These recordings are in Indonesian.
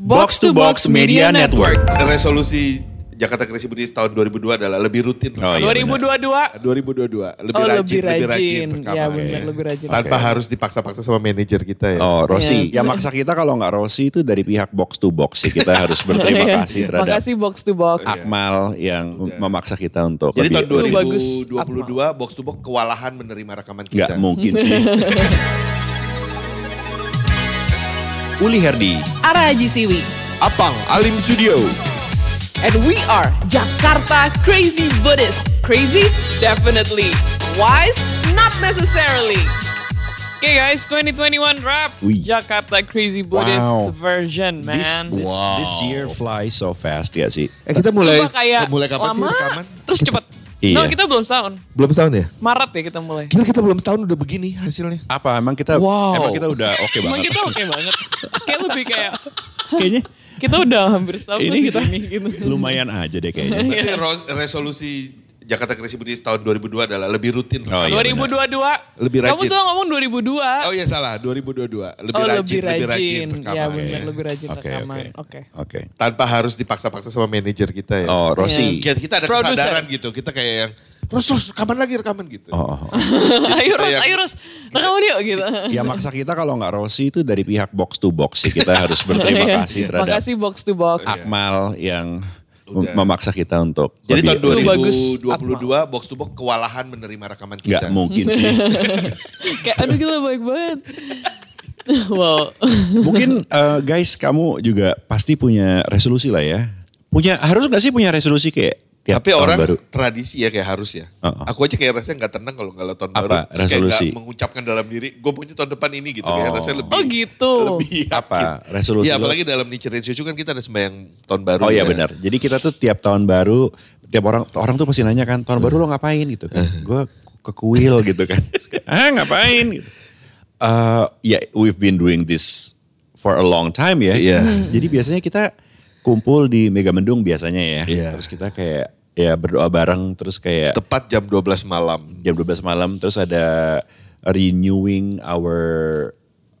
Box to Box Media Network. Resolusi Jakarta Kreasi Budi tahun 2002 adalah lebih rutin. Oh, iya, 2022. 2022 lebih Oh, rajin, lebih rajin. rekaman. Ya, benar, lebih rajin. Tanpa harus dipaksa-paksa sama manajer kita ya. Oh, Rossi. Iya. Yang maksa kita kalau nggak Rossi itu dari pihak box to box sih. Kita harus berterima Iya. kasih terhadap Makasih box to box. Akmal yang memaksa kita untuk Jadi tahun Itu bagus, 2022 box to box kewalahan menerima rekaman kita. mungkin sih. Uli Herdi. Ara Haji Siwi. Apang Alim Studio. And we are Jakarta Crazy Buddhists. Crazy? Definitely. Wise? Not necessarily. Okay guys, 2021 rap. Wih. Jakarta Crazy Buddhists Wow. version, This, man. this, this year flies so fast ya sih. Eh kita mulai Sumpah kayak mulai kapan lama, sih rekaman? terus cepet. Iya. No, kita belum setahun. Belum setahun ya? Maret ya kita mulai. Gila kita belum setahun udah begini hasilnya. Apa emang kita Wow. emang kita udah oke Emang banget. kita oke banget. Kayak lebih kayak Kayaknya kita udah hampir setahun ini kita segini, gitu. lumayan aja deh kayaknya. Berarti ro- resolusi Jakarta Kreasi Budi tahun 2002 adalah lebih rutin. Oh, iya. 2022. Lebih Kamu rajin. selalu ngomong 2002. Oh iya salah, 2022. Lebih oh, rajin, lebih rajin. rekaman. ya benar, lebih rajin Oke, rekaman. oke. Oke. Oke. Tanpa harus dipaksa-paksa sama manajer kita ya. Oh, Rossi. Kita, kita ada Produser. kesadaran gitu. Kita kayak yang terus terus rekaman lagi rekaman gitu. Oh, oh, oh. ayo Ros, ayo Ros. Rekaman yuk gitu. Ya maksa kita kalau nggak Rossi itu dari pihak box to box sih. Kita harus berterima kasih terhadap Makasih box to box. Akmal yang Udah. memaksa kita untuk Jadi tahun Itu bagus. 2022 box to box kewalahan menerima rekaman nggak kita. mungkin sih. Kayak aduh gila baik banget. wow. Mungkin eh, guys kamu juga pasti punya resolusi lah ya. Punya harus nggak sih punya resolusi kayak tiap Tapi tahun orang baru? tradisi ya kayak harus ya. Uh-uh. Aku aja kayak rasanya nggak tenang kalau nggak tahun Apa baru. Terus kayak resolusi? nggak mengucapkan dalam diri, gue punya tahun depan ini gitu. Kayak Oh. rasanya lebih. Oh gitu. Lebih yakin. Apa resolusi Ya lo? apalagi dalam Nature and Shushu kan kita ada sembahyang tahun baru. Oh iya ya. benar. Jadi kita tuh tiap tahun baru, tiap orang orang tuh pasti nanya kan, tahun baru lo ngapain gitu kan. Gue ke kuil gitu kan. ah ngapain gitu. Eh, ya we've been doing this for a long time ya. Iya. Jadi biasanya kita kumpul di Mega Mendung biasanya ya. Iya. Terus kita kayak ya berdoa bareng terus kayak Tepat jam 12 malam. jam 12 malam terus ada renewing our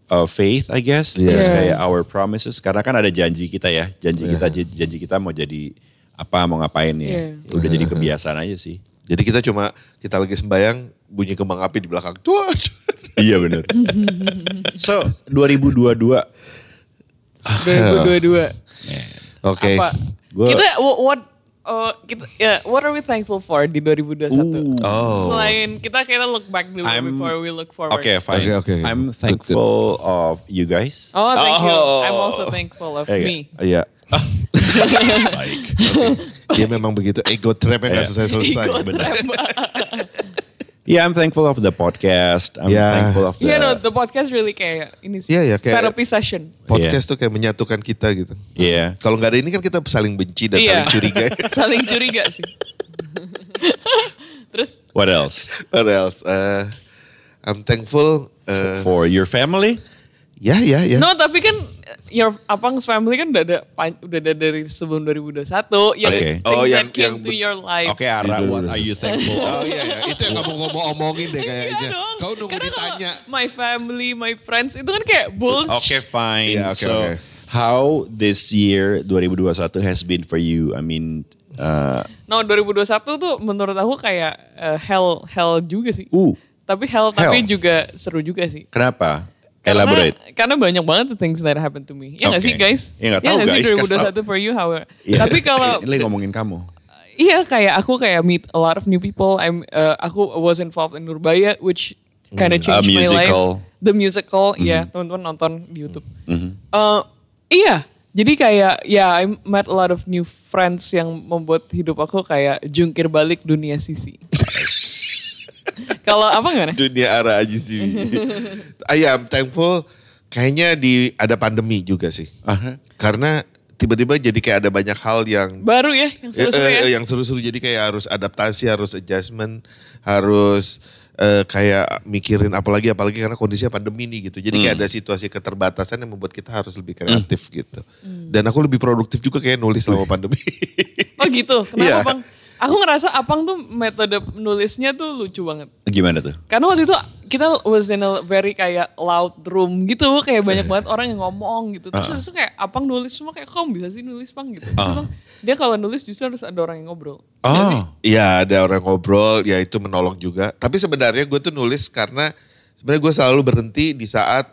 uh, faith I guess terus Yeah. kayak our promises karena kan ada janji kita ya janji kita janji kita mau jadi apa mau ngapain ya Yeah. udah jadi kebiasaan aja sih Jadi kita cuma kita lagi sembahyang bunyi kembang api di belakang. Tuh. iya benar so 2022 2022. Oke. Apa? Gua- Kita wh- what uh, kita ya what are we thankful for di 2021? Ooh. Oh. Selain kita kita look back dulu I'm- before we look forward. Oke fine Oke, oke. I'm Good, thankful of you guys Oh, thank you. Oh. I'm also thankful of Iya. me. Iya. baik Dia memang begitu ego trap yang nggak Iya. selesai-selesai. Ego Benar. Yeah, I'm thankful of the podcast. I'm Yeah. thankful of the. You know, the podcast really kayak ini sih. Iya, iya, kayak- therapy session. Podcast tuh kayak menyatukan kita gitu. Yeah. Kalau nggak ada ini kan kita saling benci dan Iya. saling curiga. Saling curiga sih. Terus What else? What else? Uh, I'm thankful. Uh, For your family? Ya, ya, ya. No, tapi kan your Apang's family kan udah ada udah ada dari sebelum 2021 yang Oke. things Oh, yang- that came yang to your life. Oke, Ara, what are you thankful Oh iya, ya. itu yang kamu ngomong omongin deh Iya kayaknya. dong. Kau nunggu Karena ditanya. My family, my friends itu kan kayak bullshit. Oke, fine. Iya, oke, so, oke. how this year 2021 has been for you? I mean, uh, No, 2021 tuh menurut aku kayak uh, hell hell juga sih. uh, Tapi hell, tapi Hell. juga seru juga sih. kenapa? Karena, Elaborate. karena banyak banget the things that happened to me. Ya nggak Oke. sih guys? Ya nggak tahu, nggak guys. sih Kasih 2021 for you how? Iya. Tapi kalau Ini ngomongin kamu. iya kayak aku kayak meet a lot of new people. I'm uh, aku was involved in Nurbaya which kind of Hmm. A changed my life. musical. The musical, iya Hmm. teman-teman nonton di YouTube. Mhm. Uh, iya, jadi kayak ya I met a lot of new friends yang membuat hidup aku kayak jungkir balik dunia sisi. Kalau apa gimana? Dunia arah aja sih. Iya, I'm thankful. Kayaknya di ada pandemi juga sih. Aha. Karena tiba-tiba jadi kayak ada banyak hal yang Baru ya, yang seru-seru Eh, ya. eh, yang seru-seru jadi kayak harus adaptasi, harus adjustment, harus eh, kayak mikirin apalagi apalagi karena kondisinya pandemi nih gitu. Jadi kayak Hmm. ada situasi keterbatasan yang membuat kita harus lebih kreatif gitu. Dan aku lebih produktif juga kayak nulis selama pandemi. Oh gitu, kenapa Iya. bang? Aku ngerasa Apang tuh metode nulisnya tuh lucu banget. Gimana tuh? Karena waktu itu kita was in a very kayak loud room gitu. Kayak banyak banget orang yang ngomong gitu. Terus habis itu kayak Apang nulis semua kayak kamu bisa sih nulis Pang gitu. Terus Bang, dia kalau nulis justru harus ada orang yang ngobrol. Oh, Iya ada orang ngobrol, ya itu menolong juga. Tapi sebenarnya gue tuh nulis karena sebenarnya gue selalu berhenti di saat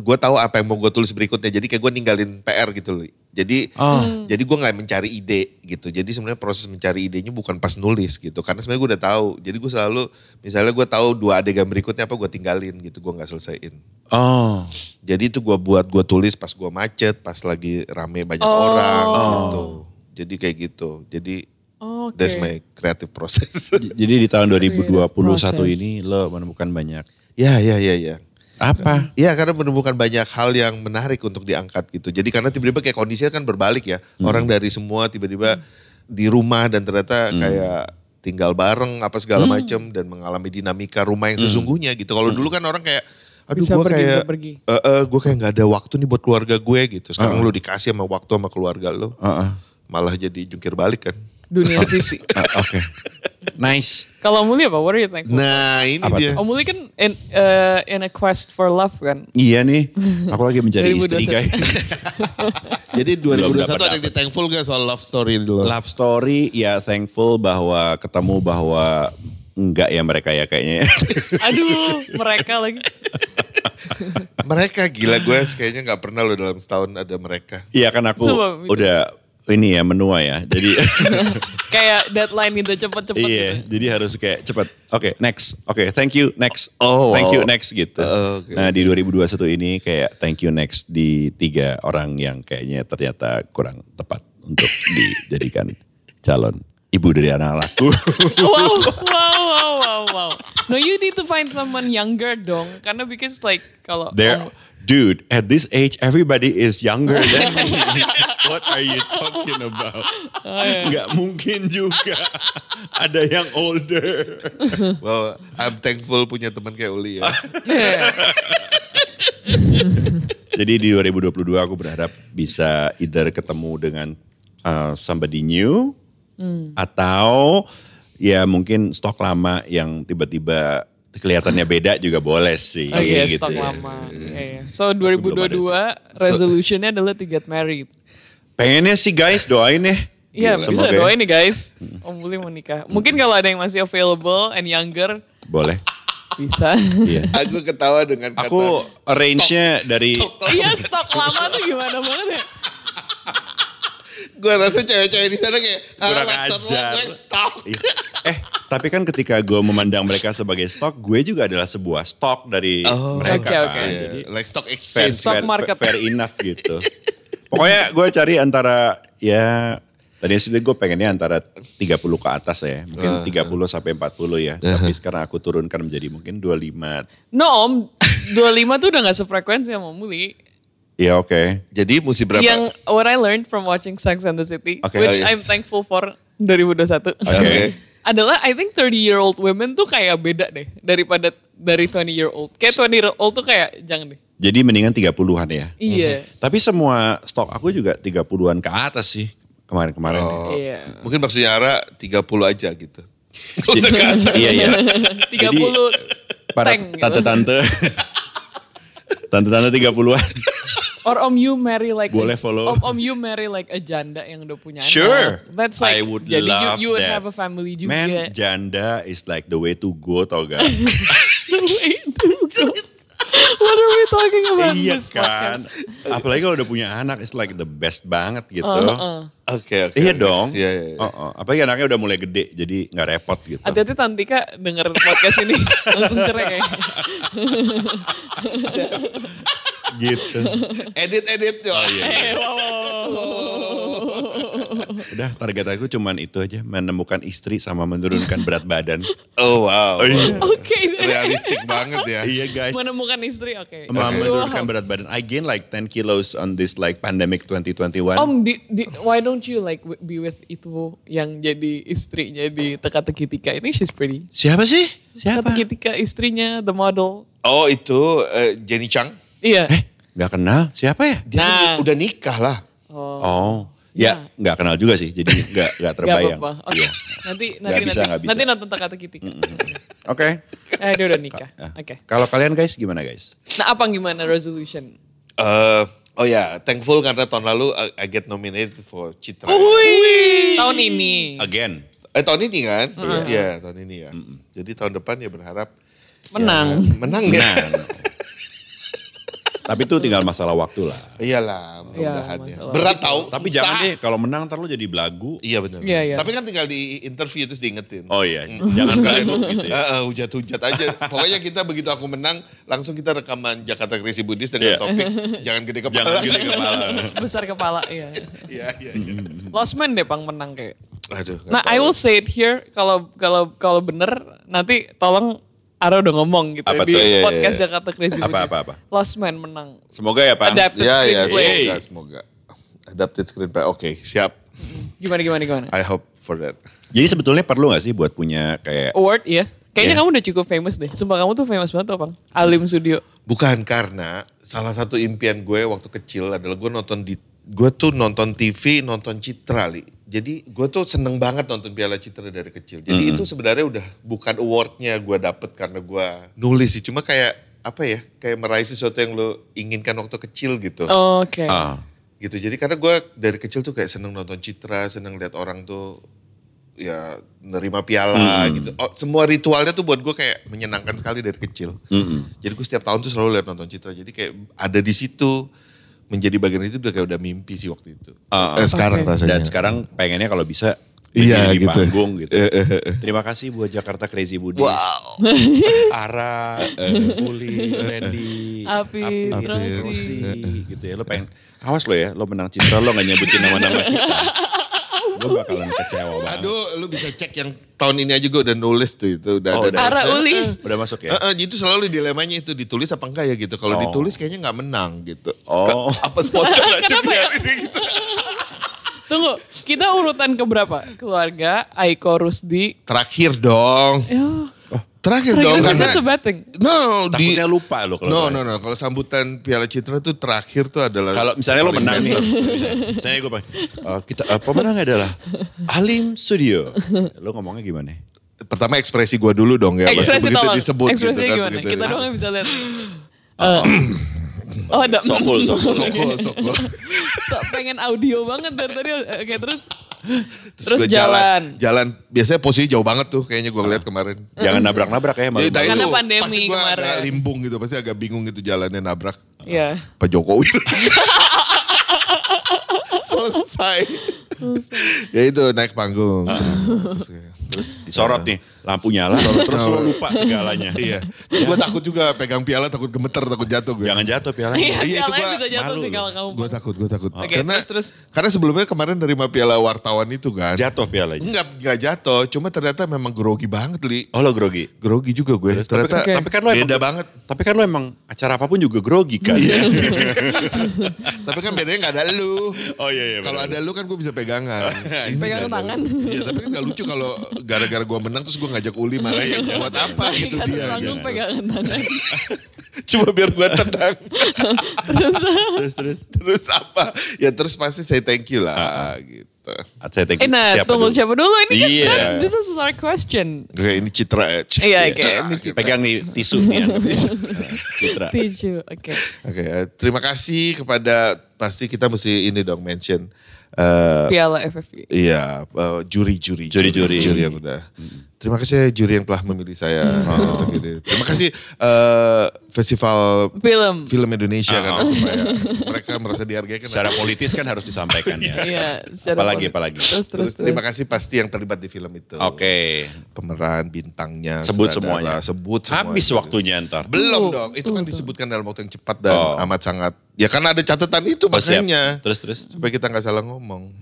gue tahu apa yang mau gue tulis berikutnya. Jadi kayak gue ninggalin PR gitu loh. Jadi Oh. jadi gue nggak mencari ide gitu. Jadi sebenarnya proses mencari idenya bukan pas nulis gitu. Karena sebenarnya gue udah tahu. Jadi gue selalu misalnya gue tahu dua adegan berikutnya apa gue tinggalin gitu. Gue nggak selesaiin. oh, Jadi itu gue buat gue tulis pas gue macet, pas lagi rame banyak Oh. orang gitu. Jadi kayak gitu. Jadi Oh, Oke. that's my creative process. Jadi di tahun 2021 Proses. ini lo menemukan banyak ya ya ya ya. Apa? Iya karena menemukan banyak hal yang menarik untuk diangkat gitu. Jadi karena tiba-tiba kayak kondisinya kan berbalik ya. Orang dari semua tiba-tiba di rumah dan ternyata kayak tinggal bareng apa segala macam dan mengalami dinamika rumah yang sesungguhnya gitu. Kalau dulu kan orang kayak aduh gue kayak bisa pergi. eh, eh, gue kayak nggak ada waktu nih buat keluarga gue gitu. Sekarang lu dikasih sama waktu sama keluarga lu. Heeh. Malah jadi jungkir balik kan. Dunia sisi. Oke, nice. Kalau Muli apa? What are you thankful? Nah ini Apa dia. Oh Muli kan in, uh, in a quest for love kan? Iya nih, aku lagi mencari istri 2021. guys. Jadi Belum 2021 dapat- ada yang di thankful gak soal love story dulu? Love story ya thankful bahwa ketemu bahwa enggak ya mereka ya kayaknya. Aduh, mereka lagi. Mereka gila gue kayaknya nggak pernah loh dalam setahun ada mereka. Iya kan aku gitu. udah ini ya menua ya. Jadi Kayak deadline gitu cepet-cepet iya, gitu. jadi harus kayak cepat. Oke, next. Oke, thank you next. Oh, Thank you next gitu. Oh, oke. Nah, di 2021 ini kayak thank you next di tiga orang yang kayaknya ternyata kurang tepat untuk dijadikan calon ibu dari anak-anakku. Wow, wow, wow, wow, wow. No, you need to find someone younger dong. Karena because like kalau There, om- dude, at this age, everybody is younger than me. What are you talking about? Nggak mungkin juga ada yang older. Well, I'm thankful punya teman kayak Uli ya. Yeah. Jadi di 2022 aku berharap bisa either ketemu dengan uh, somebody new atau ya mungkin stok lama yang tiba-tiba kelihatannya beda juga boleh sih. Oh iya, gitu stok ya. lama. Iya, iya. So 2022 resolutionnya adalah to get married. Pengennya sih guys doain ya. Iya, Gitu, bisa semoga ya. doain nih guys. Om Buli mau nikah. Mungkin kalau ada yang masih available and younger, Boleh. bisa. Iya. Aku ketawa dengan kata Aku range-nya dari Iya, stok lama tuh gimana banget ya? Gue rasa cewek-cewek di sana kayak ah, kurang lo ajar. gue. Iya. Eh, tapi kan ketika gue memandang mereka sebagai stok, gue juga adalah sebuah stok dari mereka Oke, kan. oke. Iya, Jadi like stock fair, exchange. Stock fair, market. fair enough gitu. Pokoknya gue cari antara ya tadi sih gue pengennya antara 30 ke atas ya. Mungkin 30 sampai 40 ya. Tapi sekarang aku turunkan menjadi mungkin 25. No om, 25 tuh udah gak sefrekuensi sama Muli. Ya oke. Jadi mesti berapa? Yang what I learned from watching Sex and the City, Oke, which oh, yes. I'm thankful for 2021. Oke. adalah I think 30 year old women tuh kayak beda deh daripada dari 20 year old. Kayak 20 year old tuh kayak jangan deh. Jadi mendingan 30-an ya. Iya. Tapi semua stok aku juga 30-an ke atas sih. Kemarin-kemarin. Oh. Iya. Mungkin maksudnya Ara 30 aja gitu. Gak usah ke atas. Iya, iya. 30 Para tank gitu. tante-tante. Tante-tante 30-an. Or om you marry like Boleh follow. Om, om you marry like a janda yang udah punya anak. Sure. That's like I would jadi love you, you would that. have a family juga. Man, janda is like the way to go tau gak? The way to go. What are we talking about iya this kan. podcast? Apalagi kalau udah punya anak, it's like the best banget gitu. Uh-uh. Oke, oke. Iya oke. dong. Iya, iya. iya. Oh, oh. Apalagi anaknya udah mulai gede, jadi nggak repot gitu. Hati-hati Tantika denger podcast ini langsung cerai kayaknya. gitu. Edit, edit. Oh, iya. Udah target aku cuman itu aja, menemukan istri sama menurunkan berat badan. Oh, wow. Oke deh. Realistik banget ya. iya guys. Menemukan istri, oke. Sama Aduh, menurunkan berat badan. I gain like 10 kilos on this like pandemic 2021. Om, di, di, why don't you like be with itu yang jadi istrinya di teka-teki Tika ini? She's pretty. Siapa sih? Siapa? Teka-teki Tika istrinya, the model. Oh, itu eh, Jenny Chang. Iya. Eh, nggak kenal. Siapa ya? Dia kan Nah. udah nikah lah. Oh. Oh, Ya, nggak kenal juga sih, jadi nggak nggak Gak terbayang. apa-apa. Oke. Iya. Nanti nanti bisa, nanti, nggak bisa. nanti nonton teka-teki tiga. Oke. Eh dia udah nikah. Nah, Oke. Kalau kalian guys gimana guys? Nah apa gimana resolution? Eh, oh ya, thankful karena tahun lalu I, I get nominated for Citra. Tahun ini Again. Eh tahun ini kan? Iya, tahun ini ya. Jadi tahun depan ya berharap menang. ya, menang ya. Tapi itu tinggal masalah waktu lah. Iyalah, mudah-mudahan ya. masalah. Berat tahu. Tapi susah. jangan deh kalau menang ntar lu jadi belagu. Iya benar. Iya, iya. Tapi kan tinggal di interview terus diingetin. Oh iya, jangan belagu gitu ya. Heeh, hujat-hujat aja. Pokoknya kita begitu aku menang, langsung kita rekaman Jakarta Crazy Buddhis dengan Iya. topik jangan gede kepala. Jangan gede kepala. Besar kepala iya. Iya, iya, iya. Lost man deh pang menang kayak. Aduh. Nah, tahu. I will say it here kalau kalau kalau bener nanti tolong Ara udah ngomong gitu Apa di tuh? Iya, iya, podcast iya. Jakarta Crazy Apa, apa, apa? Lost Man menang. Semoga ya Pak. Adapted Ya, ya, screenplay. semoga, semoga. Adapted screenplay. Oke, siap. Gimana gimana gimana? I hope for that. Jadi sebetulnya perlu gak sih buat punya kayak Award ya. Kayaknya Iya. kamu udah cukup famous deh. Sumpah kamu tuh famous banget tuh, Bang. Alim Studio. Bukan karena salah satu impian gue waktu kecil adalah gue nonton di gue tuh nonton TV, nonton Citra, Li. Jadi gue tuh seneng banget nonton Piala Citra dari kecil. Jadi itu sebenarnya udah bukan awardnya gue dapet karena gue nulis sih. Cuma kayak apa ya, kayak meraih sesuatu yang lo inginkan waktu kecil gitu. Oke. ah, Gitu. Jadi karena gue dari kecil tuh kayak seneng nonton Citra, seneng lihat orang tuh ya nerima piala gitu. Oh, semua ritualnya tuh buat gue kayak menyenangkan sekali dari kecil. Jadi gue setiap tahun tuh selalu lihat nonton Citra. Jadi kayak ada di situ menjadi bagian itu udah kayak udah mimpi sih waktu itu. Ah, eh, sekarang Oke. rasanya. dan sekarang pengennya kalau bisa Iya, gitu. panggung gitu. Eh, eh, eh. Terima kasih buat Jakarta Crazy Budi. Wow. Ara, eh, Uli, Randy, Api, Rosi, Rosi. gitu ya. Lo pengen, awas lo ya, lo menang Citra lo gak nyebutin nama-nama kita. Gue bakalan kecewa banget. Aduh, lu bisa cek yang tahun ini aja gue udah nulis tuh itu udah Oh, ada. udah. Ara Uli. Udah masuk ya? Eh, eh, itu selalu dilemanya itu ditulis apa enggak ya gitu. Kalau Oh. ditulis kayaknya nggak menang gitu. Oh. Ke- Apa sponsor aja Kenapa ya? biarin gitu. Tunggu, kita urutan ke berapa? Keluarga, Aiko Rusdi. Terakhir dong. Ya, Terakhir Terakhir dong itu karena thing. no di Takutnya lupa lo kalau no no no kalau sambutan Piala Citra tuh terakhir tuh adalah Kalau misalnya lo menang nih, misalnya gue pengen, "Eh, kita eh, pemenang adalah Alim Studio. Lo ngomongnya gimana? Pertama ekspresi gua dulu dong ya. Ekspresi begitu tolong. disebut gitu Ekspresinya kan. gimana? begitu. Kita doang yang bisa lihat. Eh, oh ada. So cool, so cool. Sokol, sokol. Tak pengen audio banget dari tadi. Oke terus. Terus, Terus gua jalan. Jalan, biasanya posisi jauh banget tuh kayaknya gua ngeliat kemarin. Jangan nabrak-nabrak ya. malu-malu. Jadi tadi Karena pandemi pasti gua kemarin. agak limbung gitu, pasti agak bingung gitu jalannya nabrak Iya. Pak Jokowi. Selesai. ya itu naik panggung. Terus, terus Disorot nih, lampu nyala, terus lo lupa segalanya. Iya. Terus gue takut juga pegang piala takut gemeter, takut jatuh gue. Jangan jatuh pialanya. Iya, Iya, itu bisa jatuh malu sih loh. kalau kamu. Gue takut, gue takut. Oke, karena terus, terus. karena sebelumnya kemarin nerima piala wartawan itu kan. Jatuh pialanya. Enggak, enggak jatuh. Cuma ternyata memang grogi banget, Li. Oh lo grogi. Grogi juga gue. Terus, tapi, ternyata kan, tapi kan lo emang, beda banget. Tapi kan lo emang acara apa pun juga grogi kan. tapi kan bedanya gak ada lu. Oh iya iya. Kalau ada lu kan gue bisa pegangan. Pegangan nggak tangan. Iya, tapi kan gak lucu kalau gara-gara gue menang terus gue ngajak Uli marahin buat apa gitu Kan dia. langsung gitu. pegangan tangan. Cuma biar gue tenang. terus terus. terus apa? Ya terus pasti saya thank you lah gitu. Saya thank Eh you. nah, Siapa tunggu dulu? siapa dulu ini kan, Iya. kan this is our question. Oke ini Citra ya. Iya, oke. Citra, Ini gitu. Pegang nih tisu nih. anggap. Citra. Tisu, oke. Oke, eh, terima kasih kepada pasti kita mesti ini dong mention eh, Piala FFP. iya eh, juri-juri Juri-juri. juri yang udah. Terima kasih ya juri yang telah memilih saya untuk ini. Terima kasih eh, Festival Film. Film Indonesia karena supaya mereka merasa dihargai kan. Secara politis kan harus disampaikan ya. Iya, Apalagi politik. apalagi. Terus, terus, Terus terima kasih pasti yang terlibat di film itu. Oke. Pemeran, bintangnya, Sebut semuanya. Sebut semuanya. Habis waktunya ntar. Belum Tuh, dong, itu tuh, kan tuh. disebutkan dalam waktu yang cepat dan Oh. amat sangat. Ya karena ada catatan itu Oh, siap. makanya. Terus terus. Supaya kita nggak salah ngomong.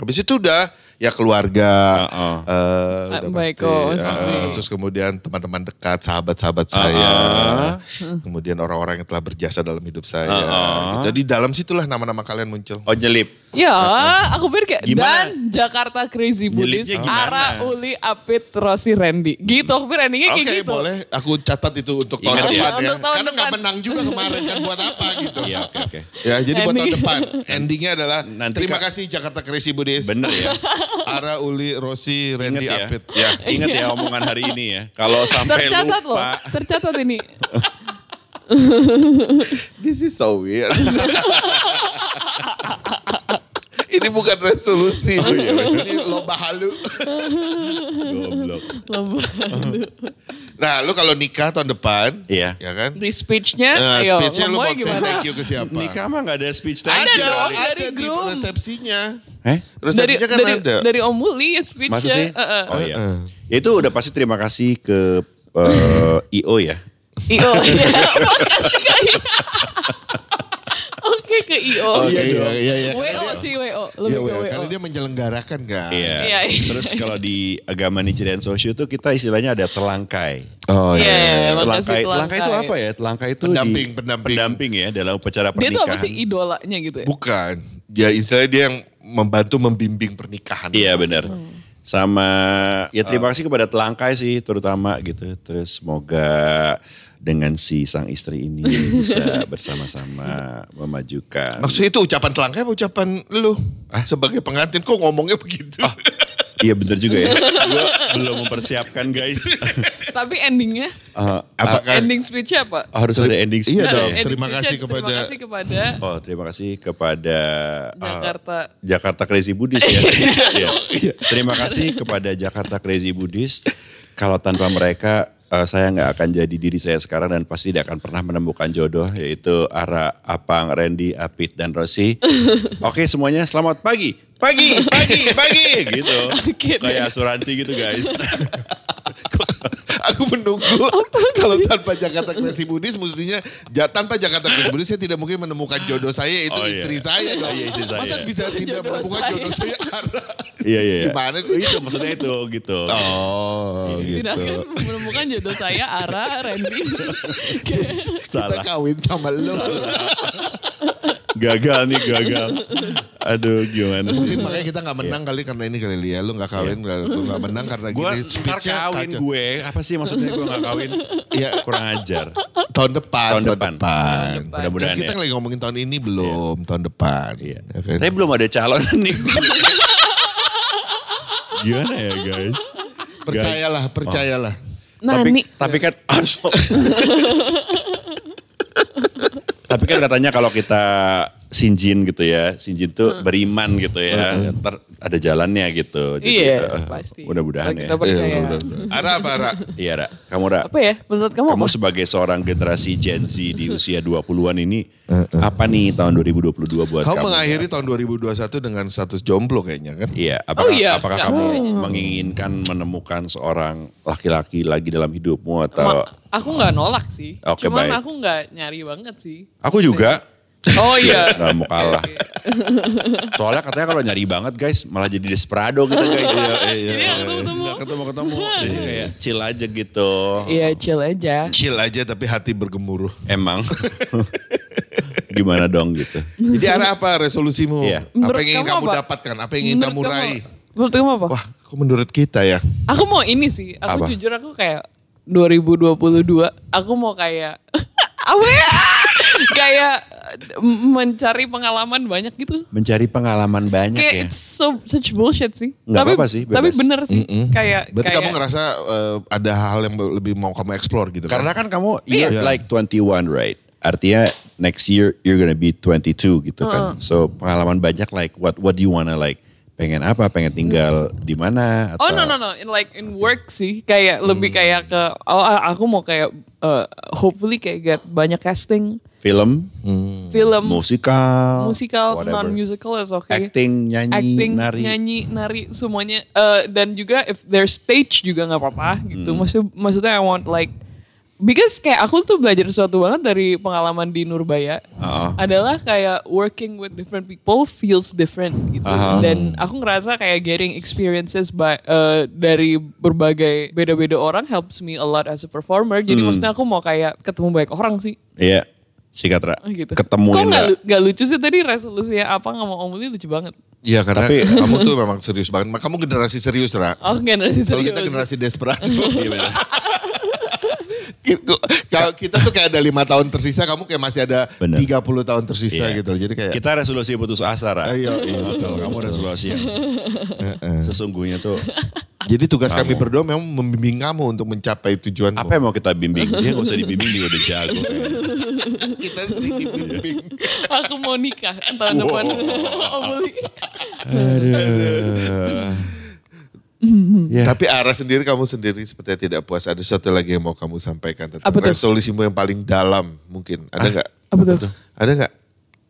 Habis itu udah, ya keluarga, Uh-uh. eh, Ah, udah baik, pasti. oh, pasti. terus kemudian teman-teman dekat, sahabat-sahabat saya, kemudian orang-orang yang telah berjasa dalam hidup saya. Uh-uh. Jadi dalam situlah nama-nama kalian muncul. Oh nyelip. Ya, aku pikir kayak Gimana? dan Jakarta Crazy gimana? Ara, Uli, Apit, Rosi, Randy. Gitu, aku pikir endingnya Oke kayak gitu. boleh, aku catat itu untuk tahun Ingat ya. depan ya. Untuk tahun Karena nggak menang juga kemarin kan buat apa gitu. Iya oke oke. Ya jadi buat tahun Ending. depan. Endingnya adalah Nanti terima kasih Jakarta Crazy Buddhist. Bener ya. Ara, Uli, Rosi, Randy, ya. Apit. Ya. Ingat ya omongan hari ini ya. Kalau sampai Tercatat loh, lupa. tercatat ini. This is so weird. Ini bukan resolusi. Oh, iya, Ini lomba halu. Goblok. Lomba. Nah, lu kalau nikah tahun depan, Iya. ya kan? Di speech-nya, Nah, ayo speech-nya lu mau say gimana? thank you ke siapa? Nikah mah gak ada speech Ada thank you. dong. ada, dari ada di groom. resepsinya. Eh? Dari, Resepsinya kan dari, ada. dari Om Uli ya Masa speech-nya. sih? Eh, eh. Oh iya. Ya itu udah pasti terima kasih ke eh, IO ya. IO. ya. Makasih ke IO. Oke ke IO. Oke, Iya iya, iya, iya. WO Karena dia- sih WO. Iya, Lebih Wel, ke karena WO. dia menyelenggarakan kan. Iya. Iya, iya. Terus kalau di agama Nigerian Social tuh kita istilahnya ada telangkai. Oh Iya, iya, makasih Telangkai, telangkai telangkai. itu apa ya? Telangkai itu Pendamping, di, pendamping. pendamping ya dalam upacara Dia pernikahan. tuh apa sih idolanya gitu ya? Bukan. Ya istilahnya dia yang membantu membimbing pernikahan. Iya benar. Hmm. Sama ya terima kasih kepada telangkai sih terutama gitu. Terus semoga dengan si sang istri ini bisa bersama-sama memajukan. Maksudnya itu ucapan telangkai apa ucapan lu? Sebagai pengantin kok ngomongnya begitu? Iya bener juga ya. Gue belum mempersiapkan guys. Tapi endingnya, Eh, Apakah ending speech-nya apa? harus ada ending speech Iya ya? dong. Ending terima kasih kepada- Terima kasih kepada Oh terima kasih kepada eh, Jakarta. Jakarta Crazy Buddhist ya. Iya. Terima kasih kepada Jakarta Crazy Buddhist. Kalau tanpa mereka eh, saya nggak akan jadi diri saya sekarang dan pasti tidak akan pernah menemukan jodoh yaitu Ara, Apang, Randy, Apit dan Rosi. Oke semuanya selamat pagi, pagi, pagi, pagi gitu. Kayak asuransi gitu guys. Menunggu kalau tanpa Jakarta Crazy Buddhist mestinya ja, tanpa Jakarta Crazy Buddhist saya tidak mungkin menemukan jodoh saya itu Oh, iya. istri saya dong. Iya, istri saya. Masa bisa tidak Jodoh menemukan saya. jodoh saya Ara? Iya iya. iya. Gimana sih? Itu maksudnya itu gitu. Oh gitu. Tidak akan menemukan jodoh saya, Ara, Randy. Kita Salah. kawin sama lo. Gagal nih gagal. Aduh gimana sih. Mungkin makanya kita nggak menang kali karena ini kali Lia. Lu nggak kawin, lu nggak menang karena Gue gini ntar speech-nya kawin kacau. gue. Apa sih maksudnya gue gak kawin? Iya. Kurang ajar. Tahun depan, Tahun tahun, depan. depan. Mudah-mudahan kita ya. lagi ngomongin tahun ini belum, tahun depan. Iya. Ya kan? Tapi belum ada calon nih. Gimana ya guys? Percayalah, percayalah. Nah, tapi, nih. tapi kan Tapi kan katanya kalau kita sinjin gitu ya, sinjin tuh beriman gitu ya, ntar ada jalannya gitu. Iya, eh, pasti. Mudah-mudahan ya. Kita percaya. Iya, mudah-mudahan. Ara apa Ara? Iya, Ra. Kamu Ra. Apa ya? Menurut kamu, Kamu apa? sebagai seorang generasi Gen Z di usia 20-an ini, apa nih tahun 2022 buat Kau kamu? mengakhiri tahun 2021 dengan status jomblo kayaknya kan? Iya, apakah, iya, apakah kamu kayaknya. menginginkan menemukan seorang laki-laki lagi dalam hidupmu atau? Ma- aku nggak nolak sih. Oke, Cuman baik. aku nggak nyari banget sih. Aku juga. Oh iya. Gak mau kalah. Soalnya katanya kalau nyari banget guys, malah jadi desperado gitu guys. Iya, Jadi nggak ketemu-ketemu. Gak ketemu-ketemu. Jadi kayak chill aja gitu. Iya chill aja. Chill aja tapi hati bergemuruh. Emang. Gimana dong gitu. Jadi Ara apa resolusimu? Iya. Apa yang ingin kamu apa? dapatkan? Apa yang ingin kamu raih? Menurut kamu apa? Wah, kok menurut kita ya? Aku mau ini sih. Aku Apa? jujur aku kayak 2022. Aku mau kayak apa ya? kayak mencari pengalaman banyak gitu. Mencari pengalaman banyak Kayak ya. it's so such bullshit sih. Nggak tapi apa-apa sih, tapi bebas. bener sih. Kayak Berarti kayak kamu ngerasa eh, ada hal yang lebih mau kamu explore gitu kan? Karena kan kamu you're Iya. like 21 right? Artinya next year you're gonna be 22 gitu kan. So pengalaman banyak like what what do you wanna like pengen apa? Pengen tinggal di mana atau Oh no no no, in like in work sih kayak lebih Hmm. kayak ke oh aku mau kayak uh, hopefully kayak get banyak casting film, film musikal, musikal Hmm. whatever. non musical is okay. acting, nyanyi, Acting, nari. nyanyi, nari semuanya Eh, dan juga if there's stage juga nggak apa-apa gitu. Hmm. Maksud maksudnya I want like because kayak aku tuh belajar sesuatu banget dari pengalaman di Nurbaya. Uh-uh. Adalah kayak working with different people feels different gitu. Uh-huh. Dan aku ngerasa kayak getting experiences by, uh, dari berbagai beda-beda orang helps me a lot as a performer. Jadi Hmm. maksudnya aku mau kayak ketemu banyak orang sih. Iya. Sikat Ra. Oh, gitu. Ketemu Kok lu- nggak lucu sih tadi resolusinya apa nggak mau omongin lucu banget. Iya karena Tapi- kamu tuh memang serius banget. Kamu generasi serius, Ra. Oh generasi Kalau serius. kita generasi desperado. Iya. Gitu. Kalau kita tuh kayak ada lima tahun tersisa, kamu kayak masih ada Bener. 30 tahun tersisa Iya. gitu. Jadi kayak Kita resolusi putus asa, Ra. Iya, iya, betul. Kamu resolusi yang sesungguhnya tuh jadi tugas kami berdua memang membimbing kamu untuk mencapai tujuan. apa yang mau kita bimbing? Dia nggak usah dibimbing dia udah jago. kita sering dibimbing. Aku mau nikah tahun depan. Oh. Aduh. Ya. Tapi arah sendiri kamu sendiri sepertinya tidak puas. Ada sesuatu lagi yang mau kamu sampaikan tentang Apa resolusimu yang paling dalam mungkin. Ada nggak? Apa tuh? Ada nggak?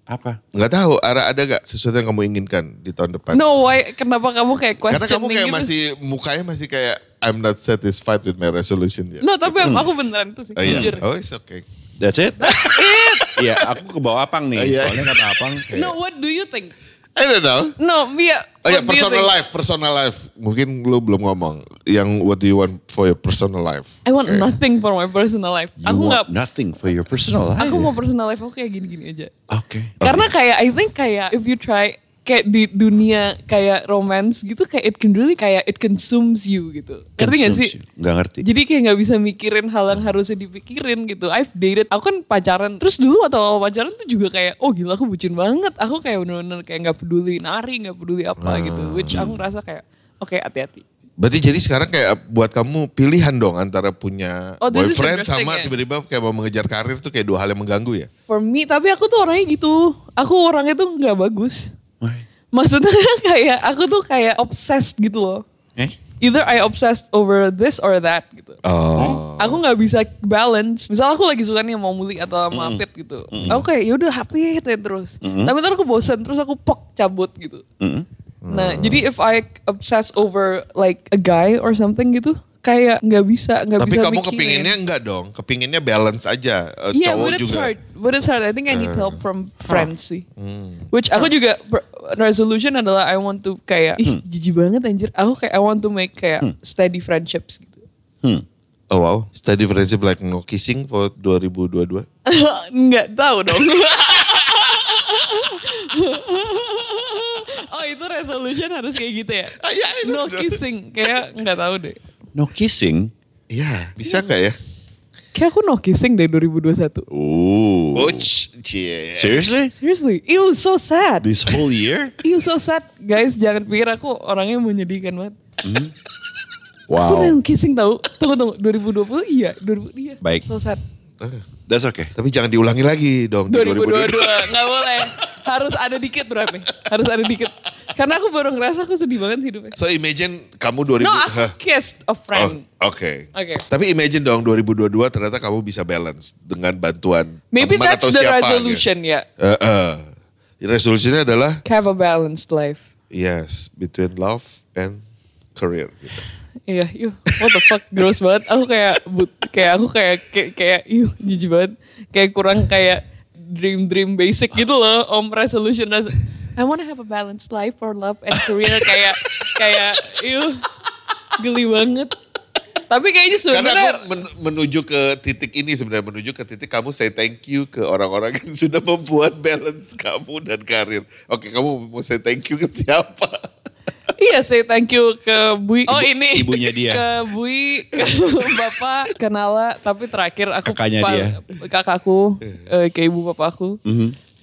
Apa? Nggak tahu. Arah ada nggak sesuatu yang kamu inginkan di tahun depan? No, why? Kenapa kamu kayak questioning Karena kamu kayak gitu? masih mukanya masih kayak I'm not satisfied with my resolution ya. No, tapi aku beneran itu sih. Oh iya. Jujur. Oh it's okay. That's it? Iya, aku ke bawah Apang nih. Oh, iya. Soalnya kata Apang kayak, No, what do you think? I don't know. No, Mia. Oh ya personal life, personal life. Mungkin lu belum ngomong. Yang what do you want for your personal life? I want Oke. nothing for my personal life. you aku want nothing for your personal life. Aku mau personal life aku kayak gini-gini aja. Oke. Karena kayak I think kayak if you try kayak di dunia kayak romance gitu kayak it can really kayak it consumes you gitu. Ngerti gak sih? You. Nggak ngerti. Jadi kayak nggak bisa mikirin hal yang harusnya dipikirin gitu. I've dated, aku kan pacaran. Terus dulu atau pacaran tuh juga kayak, oh gila aku bucin banget. Aku kayak bener-bener kayak nggak peduli nari, nggak peduli apa gitu. Which aku ngerasa kayak, oke hati-hati. Berarti jadi sekarang kayak buat kamu pilihan dong antara punya Oh, boyfriend sama ya. tiba-tiba kayak mau mengejar karir tuh kayak dua hal yang mengganggu ya? For me, tapi aku tuh orangnya gitu. Aku orangnya tuh nggak bagus. Why? Maksudnya kayak aku tuh kayak obsessed gitu loh. Eh? Either I obsessed over this or that gitu. Oh. Aku nggak bisa balance. Misal aku lagi suka nih sama Muli atau sama Apit gitu. Aku kayak yaudah happy ya terus. Tapi ntar aku bosan terus aku pok cabut gitu. Mm. Nah jadi if I obsess over like a guy or something gitu. Kayak nggak bisa, nggak Tapi bisa kamu mikirin. kepinginnya enggak dong, kepinginnya balance aja. Eh, Iya, cowok but it's juga. hard. But it's hard. I think I need help from friends sih. Hmm. Which aku juga resolution adalah I want to kayak ih jijik banget anjir. Aku kayak I want to make kayak steady friendships gitu. Hmm. Oh wow, study friendship like no kissing for 2022. Nggak tahu dong. oh itu resolution harus kayak gitu ya? Ah, iya, I No kissing. Kayak nggak tahu deh. No kissing? Iya, bisa nggak ya? Kayak aku no kissing deh 2021. Ooh. Oh, cie. Seriously? Seriously, ew so sad. This whole year? Ew so sad. Guys jangan pikir aku orangnya menyedihkan banget. Aku Wow. udah kissing tau. Tunggu tunggu 2020 iya 2000 iya. Baik. So sad. That's okay. Tapi jangan diulangi lagi dong di 2022 nggak boleh. Harus ada dikit berarti. Harus ada dikit. Karena aku baru ngerasa aku sedih banget hidupnya. So imagine kamu 2000. No, aku kissed a Oh, friend. Oke. Oke. Tapi imagine dong 2022 ternyata kamu bisa balance dengan bantuan Maybe teman that's atau the siapa. resolution ya. Gitu. Eh, eh. Resolusinya adalah Have a balanced life. yes between love and career. Gitu. Iya, yuk, what the fuck, gross banget. Aku kayak, but, kayak aku kayak, kayak, kayak, yuk, jijik banget. Kayak kurang kayak dream-dream basic gitu loh, om resolution. res- I wanna have a balanced life for love and career. kayak, kayak, yuk, geli banget. Tapi kayaknya Karena sebenarnya aku men- menuju ke titik ini sebenarnya menuju ke titik kamu say thank you ke orang-orang yang sudah membuat balance kamu dan karir. Oke, kamu mau say thank you ke siapa? Iya, say thank you ke Bui. Oh ini. ibunya dia. Ke Bui, ke Bapak, ke Nala. Tapi terakhir aku. Kakaknya dia. Kakakku, eh, ke ibu bapakku.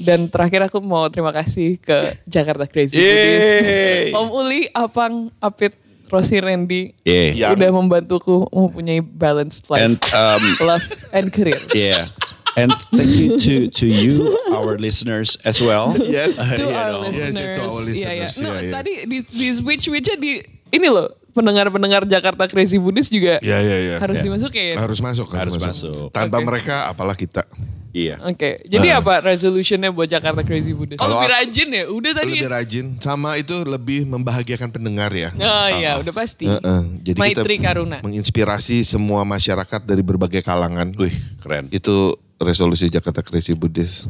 Dan terakhir aku mau terima kasih ke Jakarta Crazy Buddhist. Yeay. Om Uli, Apang, Apit, Rosi, Randy. Yeah. Yang- Udah membantuku mempunyai balanced life. And um, love and career. yeah. And thank you to to you, our listeners as well. Yes. to You our know. Yes, listeners. to our Iya, iya. listeners, No, iya, iya. tadi di, di switch switchnya di ini loh pendengar-pendengar Jakarta Crazy Buddhist juga Ya, ya, ya. harus Ya. dimasukin. Harus masuk, Harus masuk. Tanpa Oke. mereka apalah kita. Iya. Oke, jadi apa resolutionnya buat Jakarta Crazy Buddhist? Oh, Kalau lebih rajin ya? Udah tadi Lebih rajin. Sama itu lebih membahagiakan pendengar ya. Oh iya, udah pasti. Heeh, Jadi Maitri kita Karuna. menginspirasi semua masyarakat dari berbagai kalangan. Wih, keren. Itu resolusi Jakarta Crazy Buddhist.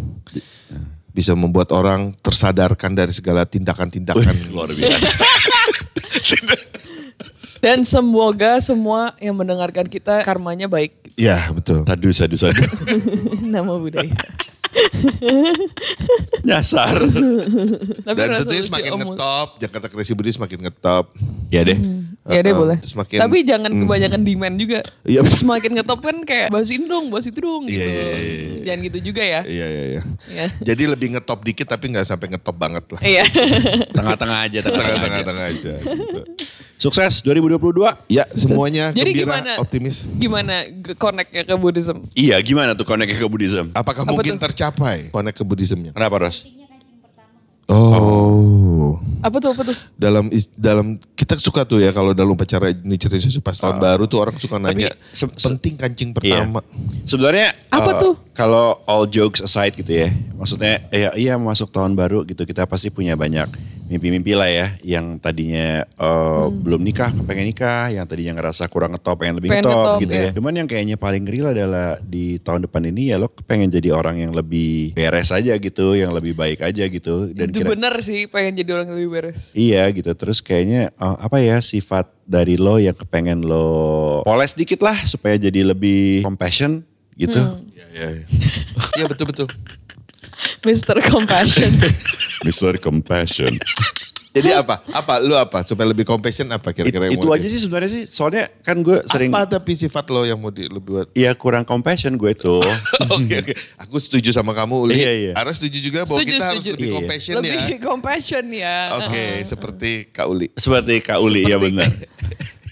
Bisa membuat orang tersadarkan dari segala tindakan-tindakan. Luar biasa. Dan semoga semua yang mendengarkan kita karmanya baik. Ya betul. Sadu, sadu, sadu. Nama budaya. Nyasar. Tapi Dan tentunya semakin omong- ngetop, Jakarta Crazy Buddhist semakin ngetop. ya deh. Ya deh Uh-uh, boleh. terus makin- Tapi jangan kebanyakan demand juga. Iya. Semakin ngetop kan kayak bahas ini dong, bahas itu dong. Iya, gitu. iya, iya, iya. Jangan gitu juga ya. Iya iya iya. Iya. Jadi lebih ngetop dikit tapi nggak sampai ngetop banget lah. Iya. Tengah-tengah aja, tengah-tengah aja. Tengah-tengah aja. Gitu. Sukses 2022. Ya semuanya Jadi gembira, gimana? optimis. Gimana connect-nya ke Buddhism? Iya, gimana tuh connect ke Buddhism? Apakah Apa mungkin tuh? tercapai connect ke Buddhismnya? Kenapa, Ros? Oh. Apa tuh, apa tuh? Dalam dalam kita suka tuh ya kalau dalam upacara ini cerita susu pas tahun baru tuh orang suka nanya se- penting kancing Iya. pertama. Sebenarnya Apa eh, tuh? Kalau all jokes aside gitu ya, maksudnya ya iya masuk tahun baru gitu kita pasti punya banyak mimpi-mimpi lah ya, yang tadinya eh, belum nikah pengen nikah, yang tadinya ngerasa kurang ngetop pengen lebih Pengen ngetop ngetop, gitu iya. ya. Cuman yang kayaknya paling real adalah di tahun depan ini ya lo pengen jadi orang yang lebih beres aja gitu, yang lebih baik aja gitu dan itu kira- bener sih, pengen jadi orang yang lebih beres. Iya gitu terus kayaknya eh, apa ya sifat dari lo yang kepengen lo poles dikit lah supaya jadi lebih compassion gitu. Iya iya. iya. Iya betul betul. Mr. Compassion. Mr. Compassion. Jadi apa? Apa? Lu apa? Supaya lebih compassion apa It- kira-kira yang itu aja sih sebenarnya sih soalnya kan gue sering Apa tapi sifat lo yang mau di, lebih buat? Iya kurang compassion gue tuh. Oke oke. Aku setuju sama kamu Uli. Iya, iya. Ara setuju juga bahwa Setuju, kita harus setuju. lebih Iya. compassion lebih ya. compassion ya. Oke, seperti Kak Uli. Seperti Kak Uli ya Seperti- benar.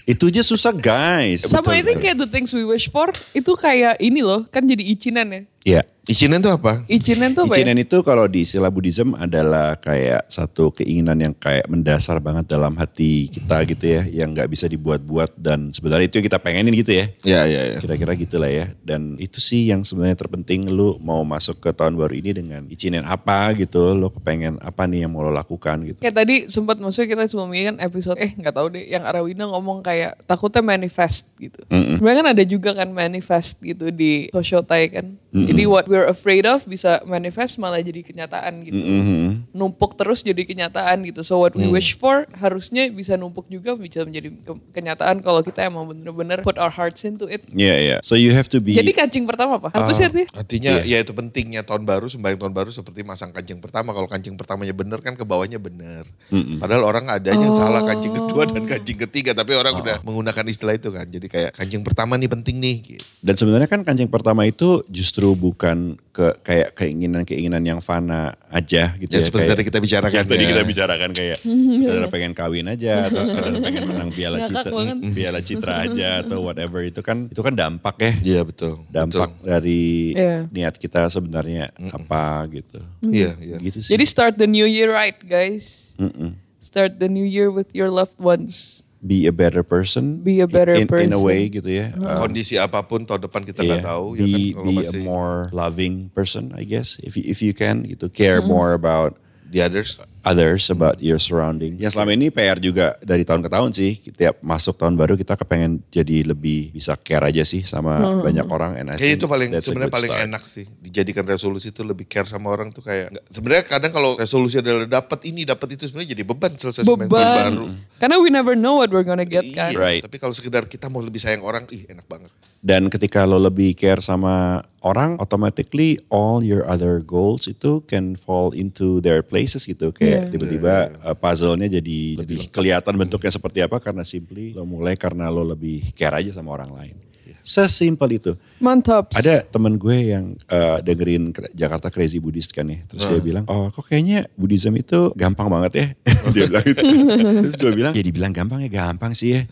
itu aja susah guys. Sama Betul, ini betul. kayak the things we wish for itu kayak ini loh kan jadi icinan ya. Iya. Icinan tuh apa? Icinan tuh apa ya? Ichinen itu kalau di istilah Buddhism adalah kayak satu keinginan yang kayak mendasar banget dalam hati kita gitu ya, yang nggak bisa dibuat-buat dan sebenarnya itu yang kita pengenin gitu ya. Ya ya ya. Kira-kira gitulah ya. Dan itu sih yang sebenarnya terpenting lu mau masuk ke tahun baru ini dengan ichinen apa gitu, lu kepengen apa nih yang mau lo lakukan gitu. Kayak tadi sempat maksudnya kita sebelumnya kan episode eh nggak tahu deh yang Arawina ngomong kayak takutnya manifest gitu. Sebenarnya kan ada juga kan manifest gitu di Sosyotai kan. Jadi what we're afraid of bisa manifest malah jadi kenyataan gitu. Mhm. Numpuk terus jadi kenyataan gitu. So what we wish for harusnya bisa numpuk juga bisa menjadi ke- kenyataan kalau kita emang bener-bener put our hearts into it. Iya, iya. So you have to be Jadi kancing pertama apa? Apa sih artinya? Artinya ya itu pentingnya tahun baru, sembahyang tahun baru seperti masang kancing pertama. Kalau kancing pertamanya bener kan ke bawahnya bener. Padahal orang adanya yang salah kancing kedua dan kancing ketiga. Tapi orang udah menggunakan istilah itu kan. Jadi kayak kancing pertama nih penting nih. Gitu. Dan sebenarnya kan kancing pertama itu justru bukan ke kayak keinginan-keinginan yang fana aja gitu Ya, ya. seperti kayak- tadi kita bicarakan yang tadi ya. kita bicarakan kayak sekedar pengen kawin aja atau sekedar pengen menang piala citra, piala citra aja atau whatever itu kan itu kan dampak ya. Iya betul. Dampak dari Iya. niat kita sebenarnya apa gitu. Betul. Iya, iya. Gitu sih. Jadi start the new year right guys. Mm-mm. Start the new year with your loved ones. Be a better person. Be a better in, In a person. way gitu ya. Uh, Kondisi apa pun tahun depan kita nggak Iya, tahu. be, ya kan, kalau be masih a more loving person, I guess, if you, if you can, gitu, care more about the others. Others, about your surroundings. Yang selama ini PR juga dari tahun ke tahun sih, tiap masuk tahun baru kita kepengen jadi lebih bisa care aja sih sama banyak orang. And I Kayaknya think itu paling sebenarnya paling start. enak sih dijadikan resolusi itu lebih care sama orang tuh kayak sebenarnya kadang kalau resolusi adalah dapat ini dapat itu sebenarnya jadi beban selesai sembahyang tahun Beban. baru. Karena we never know what we're gonna get kan. Iya, Right. Tapi kalau sekedar kita mau lebih sayang orang, ih enak banget. Dan ketika lo lebih care sama orang, automatically all your other goals itu can fall into their places gitu. Kayak Iya. tiba-tiba uh, puzzle-nya jadi lebih, kelihatan bentuknya seperti apa karena simply lo mulai karena lo lebih care aja sama orang lain. Sesimpel itu. Mantap. Ada temen gue yang uh, dengerin Jakarta Crazy Buddhist kan ya. Terus dia bilang, oh kok kayaknya Buddhism itu gampang banget ya. dia bilang gitu. Terus gue bilang, ya dibilang gampang ya gampang sih ya.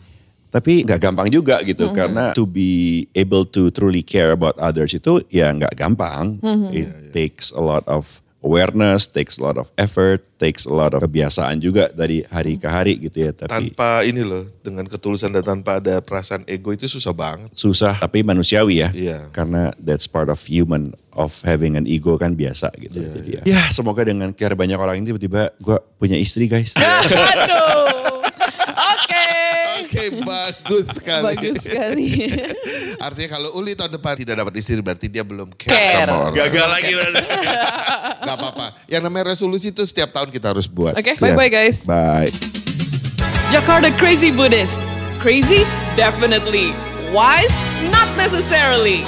Tapi nggak gampang juga gitu karena to be able to truly care about others itu ya nggak gampang. It takes a lot of awareness, takes a lot of effort, takes a lot of kebiasaan juga dari hari ke hari gitu ya. Tapi Tanpa ini loh, dengan ketulusan dan tanpa ada perasaan ego itu susah banget. susah tapi manusiawi ya. Iya. Karena that's part of human of having an ego kan biasa gitu. Iya, Jadi ya. ya semoga dengan care banyak orang ini tiba-tiba gue punya istri guys. Aduh. Oke. Oke, bagus sekali. Bagus sekali. Artinya kalau Uli tahun depan tidak dapat istri berarti dia belum care, Care. sama orang. Gagal lagi berarti. Gak apa-apa. Yang namanya resolusi itu setiap tahun kita harus buat. Oke, Ya. bye-bye, guys. Bye. Jakarta Crazy Buddhist. Crazy? Definitely. Wise? Not necessarily.